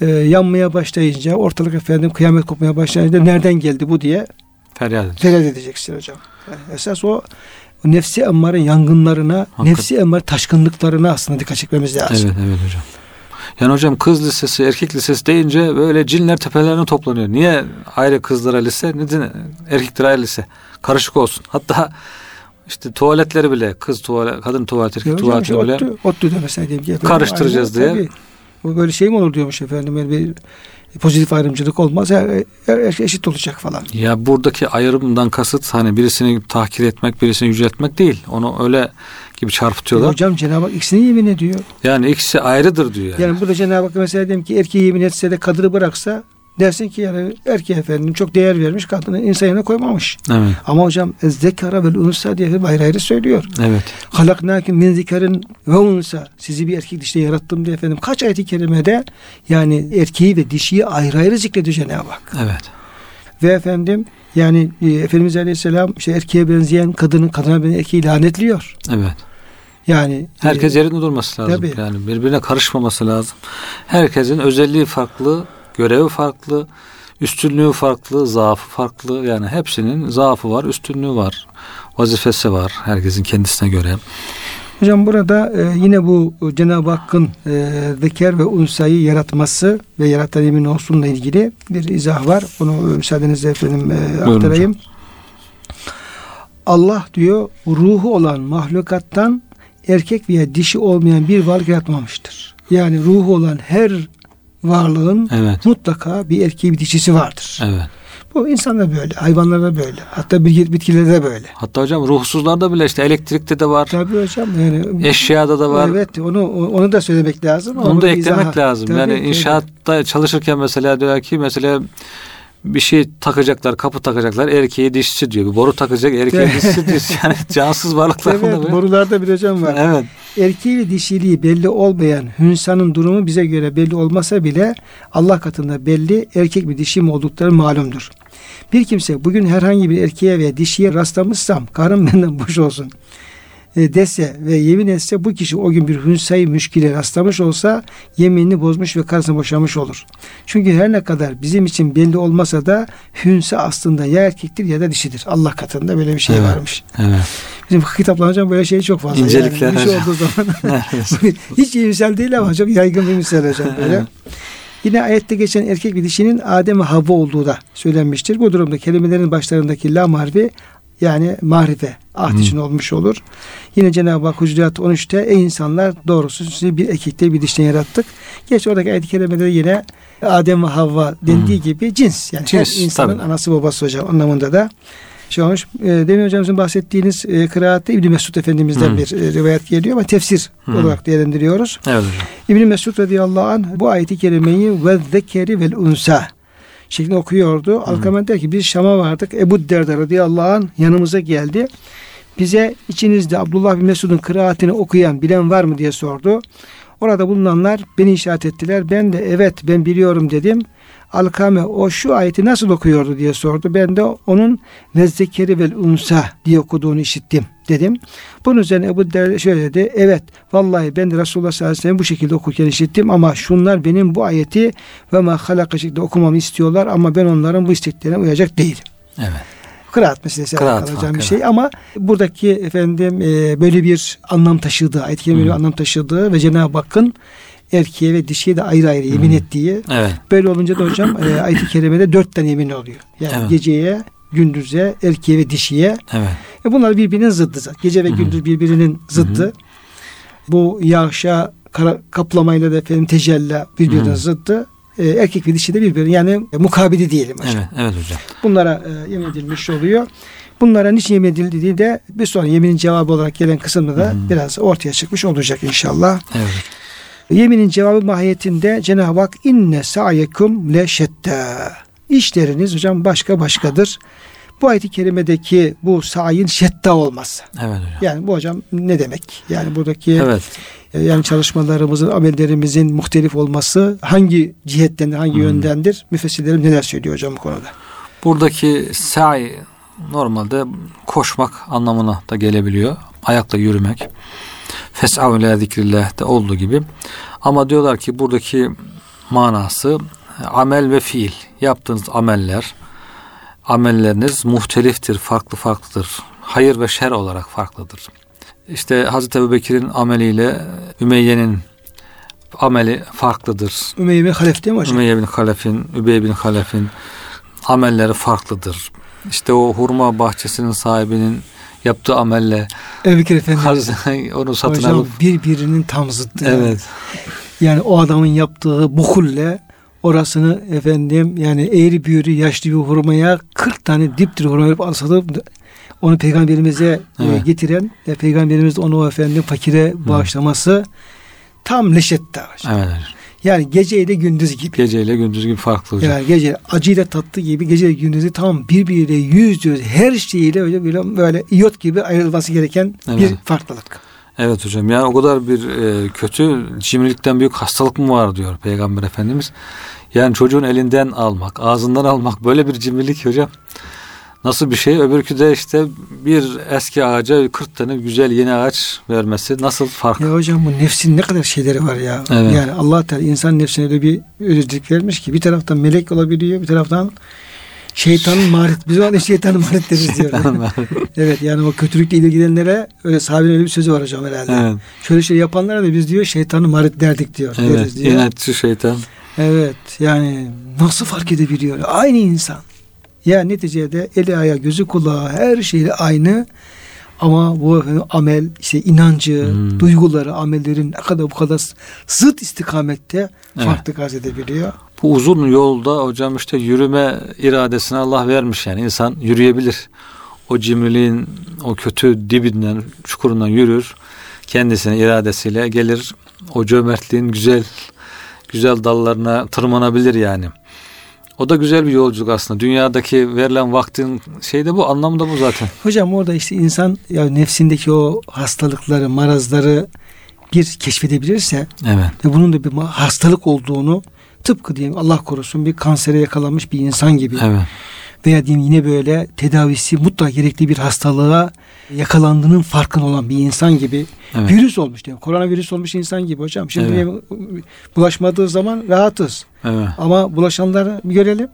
e, yanmaya başlayınca ortalık efendim kıyamet kopmaya başlayınca nereden geldi bu diye Feryat ediyor. feryat edeceksin hocam. Yani esas o, o nefsi emmare yangınlarına, Hakikaten. nefsi emmare taşkınlıklarına aslında dikkat çekmemiz lazım. Evet evet hocam. Yani hocam kız lisesi, erkek lisesi deyince böyle cinler tepelerine toplanıyor. Niye ayrı kızlara lise, neden erkeklere ayrı lise? Karışık olsun. Hatta işte tuvaletleri bile kız tuvalet, kadın tuvalet, erkek hocam tuvaleti işte bile ODTÜ, ODTÜ'de mesela efendim, Karıştıracağız aynen, diye. tabii. Bu böyle şey mi olur diyormuş efendim. Yani bir pozitif ayrımcılık olmaz. Her, her, her şey eşit olacak falan. ya buradaki ayrımdan kasıt hani birisini tahkir etmek, birisini yüceltmek değil. Onu öyle gibi E çarpıtıyorlar. hocam Cenab-ı Hak ikisini yemin ediyor. Yani ikisi ayrıdır diyor. Yani. Yani burada Cenab-ı Hak mesela diyelim ki erkeği yemin etse de kadını bıraksa dersin ki yani erkeğe efendim çok değer vermiş kadını insan yerine koymamış. Evet. Ama hocam zekara vel unsa diye ayrı ayrı söylüyor. Evet. halaknakin min zikerin ve unsa sizi bir erkek dişle yarattım diye efendim kaç ayet-i kerimede yani erkeği ve dişiyi ayrı ayrı zikrediyor Cenab-ı Hak. Evet. Ve efendim yani e, Efendimiz Aleyhisselam işte erkeğe benzeyen kadının kadına benzeyen erkeği lanetliyor. Evet. Yani Herkes e, yerinde durması lazım. tabii. Yani birbirine karışmaması lazım. Herkesin özelliği farklı, görevi farklı, üstünlüğü farklı, zaafı farklı. Yani hepsinin zaafı var, üstünlüğü var. Vazifesi var herkesin kendisine göre. Hocam burada e, yine bu Cenab-ı Hakk'ın e, zeker ve unsayı yaratması ve yaratan emin olsunla ilgili bir izah var. Bunu e, müsaadenizle efendim e, aktarayım. Allah diyor ruhu olan mahlukattan erkek veya dişi olmayan bir varlık yaratmamıştır. Yani ruhu olan her varlığın Evet. mutlaka bir erkeği bir dişisi vardır. Evet. Bu insanda böyle, hayvanlarda böyle. Hatta bitki- bitkilerde de böyle. Hatta hocam ruhsuzlarda bile işte elektrikte de var, Tabii hocam yani eşyada da var. Evet onu onu da söylemek lazım. Onu da eklemek izah- lazım. Tabii, yani tabii. inşaatta çalışırken mesela diyor ki mesela bir şey takacaklar, kapı takacaklar. Erkeği dişisi diyor. Bir boru takacak, erkeği Evet. dişisi diyor. Yani cansız varlıklar Evet, böyle. borularda bir hocam var. Evet. Erkeği ve dişiliği belli olmayan hünsanın durumu bize göre belli olmasa bile Allah katında belli erkek mi dişi mi oldukları malumdur. Bir kimse bugün herhangi bir erkeğe veya dişiye rastlamışsam karım benden boş olsun dese ve yemin etse bu kişi o gün bir hünsayı müşkile rastlamış olsa yeminini bozmuş ve karısına boşamış olur. Çünkü her ne kadar bizim için belli olmasa da hünse aslında ya erkektir ya da dişidir. Allah katında böyle bir şey Evet. varmış. Evet. Bizim kitaplar hocam böyle şey çok fazla. İncelikler Yani bir şey olduğu zaman hiç iyimsel değil ama çok yaygın bir misal hocam böyle. Yine ayette geçen erkek ve dişinin Adem ve Havva olduğu da söylenmiştir. Bu durumda kelimelerin başlarındaki la harfi yani marife ahd Hı. için olmuş olur. Yine Cenab-ı Hak Hucurat 13'te ey insanlar doğrusu sizi bir erkekte bir dişten yarattık. Geç oradaki ayet-i kerimeleri yine Adem ve Havva dendiği gibi cins. Yani Cins, her insanın tabii. anası babası hocam anlamında da şey olmuş. E, demin hocamızın bahsettiğiniz e, kıraatte İbni Mesud Efendimiz'den Hı. bir e, rivayet geliyor ama tefsir Hı. olarak değerlendiriyoruz. Evet hocam. İbn Mesud radıyallahu anh bu ayeti kerimeyi ve zekeri vel unsa şeklinde okuyordu. Alkamen der ki biz Şam'a vardık. Ebu Derda radıyallahu anh yanımıza geldi. Bize içinizde Abdullah bin Mesud'un kıraatini okuyan bilen var mı diye sordu. Orada bulunanlar beni işaret ettiler. Ben de evet ben biliyorum dedim. Alkame o şu ayeti nasıl okuyordu diye sordu. Ben de onun ve zekeri vel unsa diye okuduğunu işittim dedim. Bunun üzerine Ebu Derda şöyle dedi. Evet vallahi ben de Resulullah sallallahu aleyhi ve sellem bu şekilde okurken işittim ama şunlar benim bu ayeti ve ma halaka şeklinde okumamı istiyorlar ama ben onların bu isteklerine uyacak değilim. Evet. Kıraat meselesi Kıraat farkı, bir şey ama buradaki efendim e, böyle bir anlam taşıdığı, ayet kerimeleri Hı. anlam taşıdığı ve Cenab-ı Hakk'ın erkeğe ve dişiye de ayrı ayrı yemin Hı. ettiği Evet. Böyle olunca da hocam e, ayet-i kerimede dört tane yemin oluyor. Yani Evet. geceye, gündüze, erkeğe ve dişiye. Evet. E bunlar birbirinin zıddı. Gece ve gündüz birbirinin zıddı. Bu yağışa kara, kaplamayla da efendim tecella birbirinin zıddı. E, erkek ve dişi de birbirinin yani e, mukabili diyelim hocam. Evet. Evet hocam. Bunlara e, yemin edilmiş oluyor. Bunlara niçin yemin edildiği de bir sonra yeminin cevabı olarak gelen kısımda da Hı hı. biraz ortaya çıkmış olacak inşallah. Evet. Yeminin cevabı mahiyetinde Cenab-ı Hak inne sa'yekum leşetta. İşleriniz hocam başka başkadır. Bu ayet-i kerimedeki bu sa'yin şetta olması. Evet hocam. Yani bu hocam ne demek? Yani buradaki Evet. e, yani çalışmalarımızın, amellerimizin muhtelif olması hangi cihetten, hangi Hmm. yöndendir? Müfessirlerim neler söylüyor hocam bu konuda? Buradaki sa'i normalde koşmak anlamına da gelebiliyor. Ayakla yürümek. Fes'av ila zikrillah de olduğu gibi. Ama diyorlar ki buradaki manası amel ve fiil. Yaptığınız ameller, amelleriniz muhteliftir, farklı farklıdır. Hayır ve şer olarak farklıdır. İşte Hazreti Ebubekir'in ameliyle Ümeyye'nin ameli farklıdır. Ümeyye bin Halef değil mi hocam? Ümeyye bin Halef'in, Übey bin Halef'in amelleri farklıdır. İşte o hurma bahçesinin sahibinin yaptığı amelle Ebu Bekir Efendi. onu satın Hocam alıp birbirinin tam zıttı. evet Yani o adamın yaptığı bukulle orasını efendim yani eğri büğrü yaşlı bir hurmaya 40 tane diptir hurma verip alsatıp onu peygamberimize e, Evet. getiren ve peygamberimiz onu efendim fakire bağışlaması tam leşette evet Yani gece ile gündüz gibi. geceyle gündüz gibi farklı hocam. Yani gece acıyla tatlı gibi gece gündüzü tam birbiriyle yüz yüz her şeyiyle öyle böyle, böyle iyot gibi ayrılması gereken bir Evet. farklılık. Evet hocam yani o kadar bir e, kötü cimrilikten büyük hastalık mı var diyor Peygamber Efendimiz. Yani çocuğun elinden almak, ağzından almak böyle bir cimrilik hocam. Nasıl bir şey? Öbürkü de işte bir eski ağaca 40 tane güzel yeni ağaç vermesi nasıl fark? Ya hocam bu nefsin ne kadar şeyleri var ya. Evet. Yani Allah Teala insan nefsine öyle bir özellik vermiş ki bir taraftan melek olabiliyor bir taraftan şeytanın maharet. Biz ona şeytanın maharet deriz diyor. evet yani o kötülükle ilgilenenlere öyle sahabenin öyle bir sözü var hocam herhalde. evet, Şöyle şey yapanlara da biz diyor şeytanın maharet derdik diyor. evet. deriz diyor. İnatçı şeytan. Evet yani nasıl fark edebiliyor? Aynı insan. Ya neticede eli ayağı gözü kulağı her şeyle aynı ama bu efendim amel işte inancı, Hmm. duyguları, amellerin ne kadar bu kadar zıt istikamette Evet. farklı arz edebiliyor. Bu uzun yolda hocam işte yürüme iradesini Allah vermiş yani insan yürüyebilir. O cimriliğin o kötü dibinden çukurundan yürür. Kendisine iradesiyle gelir. O cömertliğin güzel güzel dallarına tırmanabilir yani. O da güzel bir yolculuk aslında. Dünyadaki verilen vaktin şey de bu anlamda bu zaten. Hocam orada işte insan ya nefsindeki o hastalıkları, marazları bir keşfedebilirse Evet. ve bunun da bir hastalık olduğunu tıpkı diyelim Allah korusun bir kansere yakalanmış bir insan gibi Evet. Veya diyeyim yine böyle tedavisi mutlaka gerekli bir hastalığa yakalandığının farkında olan bir insan gibi Evet. virüs olmuş diyor. Koronavirüs olmuş insan gibi hocam. Şimdi Evet. diyelim, bulaşmadığı zaman rahatız. Evet. Ama bulaşanları bir görelim.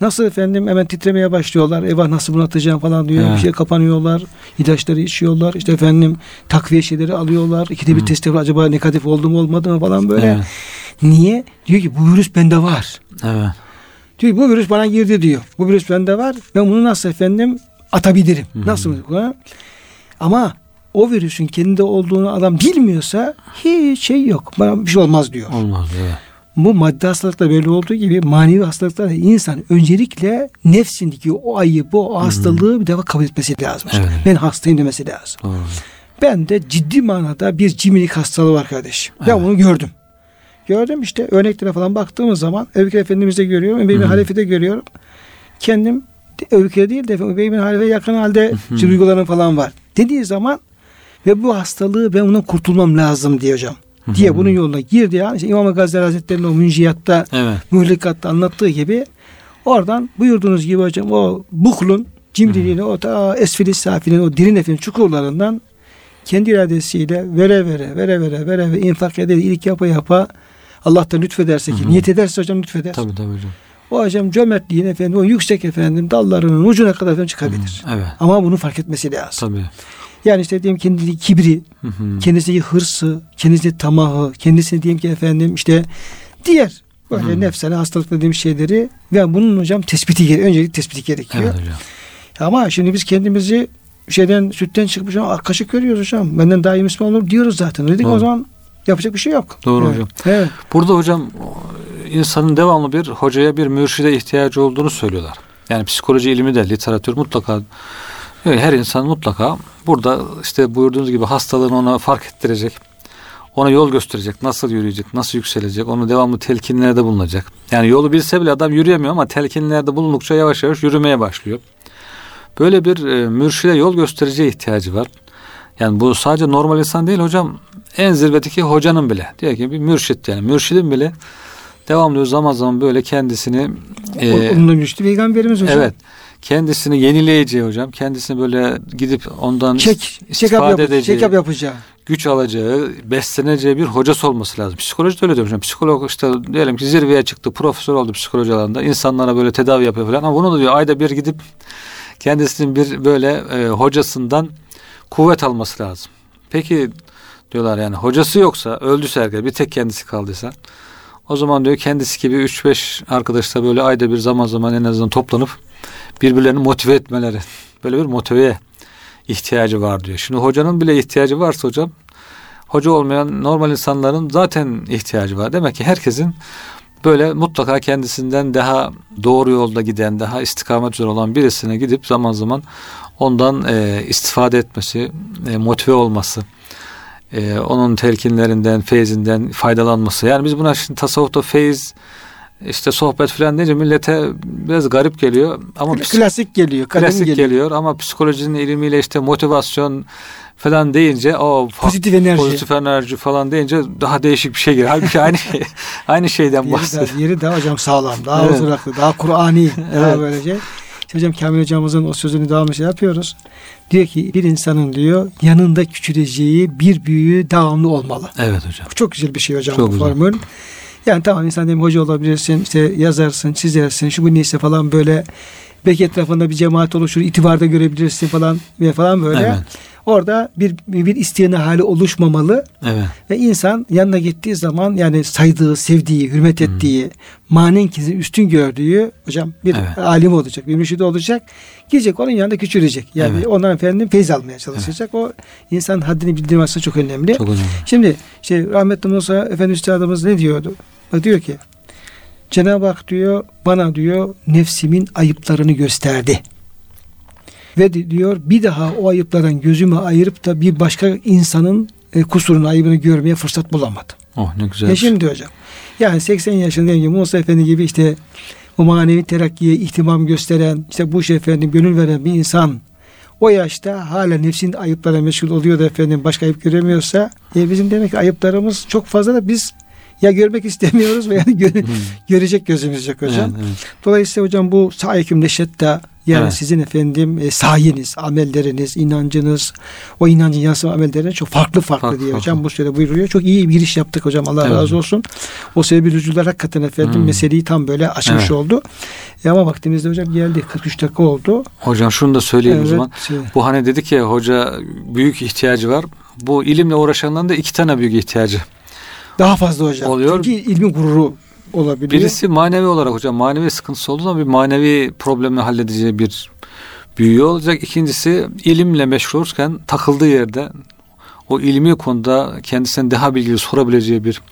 Nasıl efendim hemen titremeye başlıyorlar. Eyvah nasıl bunu atacağım falan diyor. Evet. Bir şey kapanıyorlar. ilaçları içiyorlar. İşte efendim takviye şeyleri alıyorlar. İkide bir test yapıyor. Acaba negatif oldu mu olmadı mı falan böyle. Evet. Niye? Diyor ki bu virüs bende var. Evet. Diyor bu virüs bana girdi diyor. Bu virüs bende var. Ben bunu nasıl efendim atabilirim? Hı hı. Nasıl? Ama o virüsün kendinde olduğunu adam bilmiyorsa hiç şey yok. Bana bir şey olmaz diyor. Olmaz. Evet. Bu maddi hastalıkta böyle olduğu gibi manevi hastalıklarda insan öncelikle nefsindeki o ayıbı, o hastalığı bir defa kabul etmesi lazım. Evet. Ben hastayım demesi lazım. Doğru. Ben de ciddi manada bir cimrilik hastalığı var kardeşim. Ben Evet. bunu gördüm. Gördüm işte örneklere falan baktığımız zaman Ebu Efendimiz'de görüyorum, Hı hı. Halefe'de görüyorum. Kendim Ebu değil de Ebu Bekir Halefe yakın halde duygularım falan var. Dediği zaman ve bu hastalığı ben bundan kurtulmam lazım diye hocam. Diye bunun yoluna girdi ya. İşte İmam Gazali Hazretleri'nin o münciyatta Evet. mühlikatta anlattığı gibi oradan buyurduğunuz gibi hocam o buhlun cimriliğini o ta esfili safinin o derin efendim çukurlarından kendi iradesiyle vere vere vere vere vere ve infak eder iyilik yapa yapa Allah da lütfederse ki Hı hı. niyet ederse hocam lütfeder. Tabii tabii hocam. O hocam cömertliğin efendim o yüksek efendim dallarının ucuna kadar efendim çıkabilir. Evet. Ama bunu fark etmesi lazım. Tabii. Yani işte diyelim kendi kibri, Hı hı. kendisindeki hırsı, kendisindeki tamahı, kendisine diyelim ki efendim işte diğer böyle Hı. nefsane hastalık dediğim şeyleri ve bunun hocam tespiti gerekiyor. Öncelikle tespiti gerekiyor. Evet hocam. Ama şimdi biz kendimizi şeyden sütten çıkmış ama kaşık görüyoruz hocam. Benden daha iyi Müslüman olur diyoruz zaten. Dedik Doğru. o zaman yapacak bir şey yok. Doğru evet. hocam. Evet. Burada hocam insanın devamlı bir hocaya bir mürşide ihtiyacı olduğunu söylüyorlar. Yani psikoloji ilmi de literatür mutlaka evet, her insan mutlaka burada işte buyurduğunuz gibi hastalığını ona fark ettirecek. Ona yol gösterecek. Nasıl yürüyecek, nasıl yükselecek. Onu devamlı telkinlerde bulunacak. Yani yolu bilse bile adam yürüyemiyor ama telkinlerde bulundukça yavaş yavaş yürümeye başlıyor. Böyle bir e, mürşide yol göstericiye ihtiyacı var. Yani bu sadece normal insan değil hocam. En zirvedeki hocanın bile. Diyor ki bir mürşit yani. Mürşidin bile devamlı zaman zaman böyle kendisini e, Onunla güçlü peygamberimiz hocam. evet kendisini yenileyeceği hocam. Kendisini böyle gidip ondan Çek, check up, yap, edeceği, check up yapacağı. güç alacağı, besleneceği bir hocası olması lazım. Psikoloji de öyle diyor hocam. Psikolog işte diyelim ki zirveye çıktı, profesör oldu psikoloji alanında. insanlara böyle tedavi yapıyor falan ama bunu da diyor ayda bir gidip kendisinin bir böyle e, hocasından kuvvet alması lazım. Peki diyorlar yani hocası yoksa öldüyse herkes bir tek kendisi kaldıysa o zaman diyor kendisi gibi 3-5 arkadaşla böyle ayda bir zaman zaman en azından toplanıp birbirlerini motive etmeleri böyle bir motiveye ihtiyacı var diyor. Şimdi hocanın bile ihtiyacı varsa hocam hoca olmayan normal insanların zaten ihtiyacı var. Demek ki herkesin böyle mutlaka kendisinden daha doğru yolda giden, daha istikamet üzere olan birisine gidip zaman zaman ondan e, istifade etmesi, e, motive olması, e, onun telkinlerinden, feyzinden faydalanması. Yani biz buna şimdi tasavvufta feyiz, işte sohbet falan deyince millete biraz garip geliyor. Ama Klasik geliyor. Klasik geliyor. geliyor. ama psikolojinin ilmiyle işte motivasyon falan deyince o Pozitif enerji. pozitif enerji falan deyince daha değişik bir şey geliyor. Halbuki aynı aynı şeyden Yeri bahsediyor. yeri daha hocam sağlam. Daha Evet. oturaklı. Daha Kur'ani. Daha Evet. böylece. Hocam Kamil hocamızın o sözünü devamlı şey yapıyoruz. Diyor ki bir insanın diyor yanında küçüleceği bir büyüğü devamlı olmalı. Evet hocam. Bu çok güzel bir şey hocam Çok bu güzel. formül. Yani tamam insan diyelim hoca olabilirsin, işte yazarsın, çizersin, şu bu neyse falan böyle belki etrafında bir cemaat oluşur, itibarda görebilirsin falan ve falan böyle. Evet. Orada bir bir isteyene hali oluşmamalı Evet. ve insan yanına gittiği zaman yani saydığı, sevdiği, hürmet Hmm. ettiği, manen ki üstün gördüğü hocam bir Evet. alim olacak, bir mürşidi olacak. Gidecek onun yanında küçülecek. Yani Evet. ondan efendim feyz almaya çalışacak. O insan haddini bildirmesi çok önemli. Çok önemli. Şimdi işte rahmetli Musa Efendi Üstadımız ne diyordu? Bak diyor ki Cenab-ı Hak diyor bana diyor nefsimin ayıplarını gösterdi. Ve di- diyor bir daha o ayıplardan gözümü ayırıp da bir başka insanın e, kusurunu ayıbını görmeye fırsat bulamadım. Oh ne güzel. Ya şimdi hocam yani 80 yaşındayım ki Musa Efendi gibi işte o manevi terakkiye ihtimam gösteren işte bu şey efendim gönül veren bir insan o yaşta hala nefsin ayıplarına meşgul oluyor da efendim başka ayıp göremiyorsa e, bizim demek ki ayıplarımız çok fazla da biz Ya görmek istemiyoruz veya gö- görecek gözümüz yok hocam. Evet, evet. Dolayısıyla hocam bu sahiküm neşetta yani Evet. sizin efendim e, sayeniz, amelleriniz, inancınız, o inancın yansıma amelleriniz çok farklı farklı, Farklı, diye farklı. hocam bu sürede buyuruyor. Çok iyi bir giriş yaptık hocam. Allah Evet razı olsun. O sebebi rücular hakikaten efendim Hmm. meseleyi tam böyle açmış Evet. oldu. E ama vaktimizde hocam geldi. 43 dakika oldu. Hocam şunu da söyleyeyim o zaman. şey, Bu hani dedik ya hoca büyük ihtiyacı var. Bu ilimle uğraşanların da iki tane büyük ihtiyacı. Daha fazla hocam. Oluyor. Çünkü ilmin gururu olabiliyor. Birisi manevi olarak hocam manevi sıkıntısı olduğu zaman bir manevi problemle halledeceği bir büyüğü olacak. İkincisi ilimle meşgul olurken takıldığı yerde o ilmi konuda kendisinden daha bilgili sorabileceği bir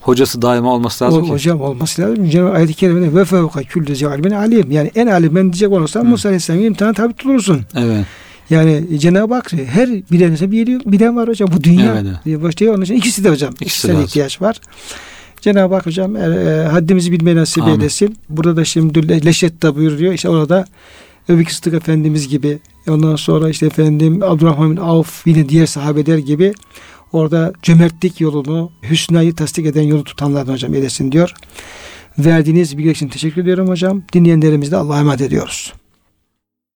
hocası daima olması lazım O, ki. hocam olması lazım. Cenab-ı ayet-i kerimede ve fevka külle alim. Yani en alim ben diyecek olursan Musa Aleyhisselam'ın imtihana tabi tutulursun. Evet. Yani Cenab-ı Hak her bileninize bir bilen, var hocam. Bu dünya Evet, evet. diye başlıyor. Onun için ikisi de hocam. İkisi İkisine lazım. ihtiyaç var. Cenab-ı Hak hocam e, e, haddimizi bilmeyi nasip eylesin. Burada da şimdi Le- Leşet'te buyuruyor. İşte orada Ebu Sıddık Efendimiz gibi ondan sonra işte efendim Abdurrahman bin Avf yine diğer sahabeler gibi orada cömertlik yolunu, hüsnayı tasdik eden yolu tutanlardan hocam eylesin diyor. Verdiğiniz bilgi için teşekkür ediyorum hocam. Dinleyenlerimizi de Allah'a emanet ediyoruz.